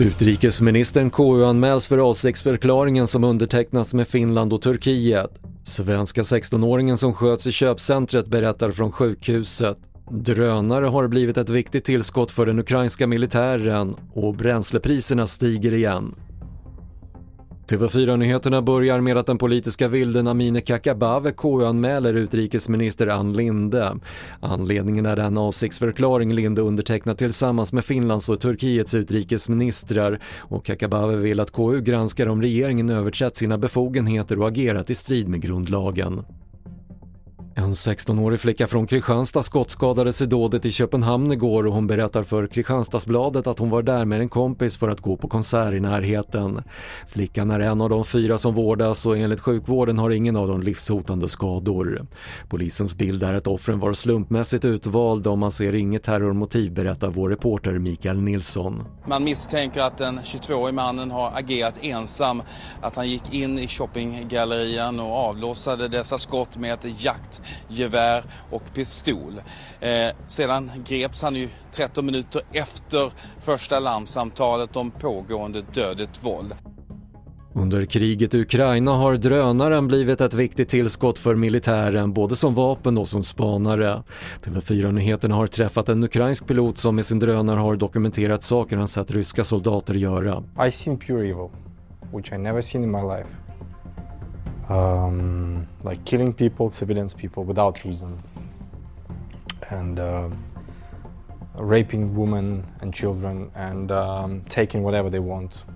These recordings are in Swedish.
Utrikesministern KU-anmäls för avsiktsförklaringen som undertecknats med Finland och Turkiet. Svenska 16-åringen som sköts i köpcentret berättar från sjukhuset. Drönare har blivit ett viktigt tillskott för den ukrainska militären och bränslepriserna stiger igen. TV4-nyheterna börjar med att den politiska vilden Amineh Kakabaveh KU-anmäler utrikesminister Ann Linde. Anledningen är den avsiktsförklaring Linde undertecknat tillsammans med Finlands och Turkiets utrikesministrar och Kakabaveh vill att KU granskar om regeringen överträtt sina befogenheter och agerat i strid med grundlagen. En 16-årig flicka från Kristianstad skottskadades i dådet i Köpenhamn igår och hon berättar för Kristianstadsbladet att hon var där med en kompis för att gå på konsert i närheten. Flickan är en av de fyra som vårdas och enligt sjukvården har ingen av dem livshotande skador. Polisens bild är att offren var slumpmässigt utvalda och man ser inget terrormotiv berättar vår reporter Mikael Nilsson. Man misstänker att den 22-årige mannen har agerat ensam, att han gick in i shoppinggallerian och avlossade dessa skott med ett jakt gevär och pistol. Eh, sedan greps han ju 13 minuter efter första larmsamtalet om pågående dödligt våld. Under kriget i Ukraina har drönaren blivit ett viktigt tillskott för militären, både som vapen och som spanare. TV4-nyheterna har träffat en ukrainsk pilot som med sin drönare har dokumenterat saker han sett ryska soldater göra. I seen pure evil, which I never seen in my life um, like killing people, civilians people, without reason, and uh, raping women and children and um, taking whatever they want.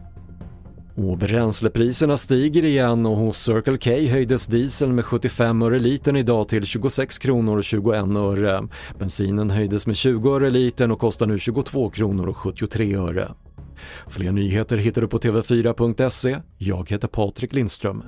Och bränslepriserna stiger igen och hos Circle K höjdes diesel med 75 öre litern idag till 26 kronor och 21 öre. Bensinen höjdes med 20 öre litern och kostar nu 22 kronor och 73 öre. Fler nyheter hittar du på TV4.se. Jag heter Patrik Lindström.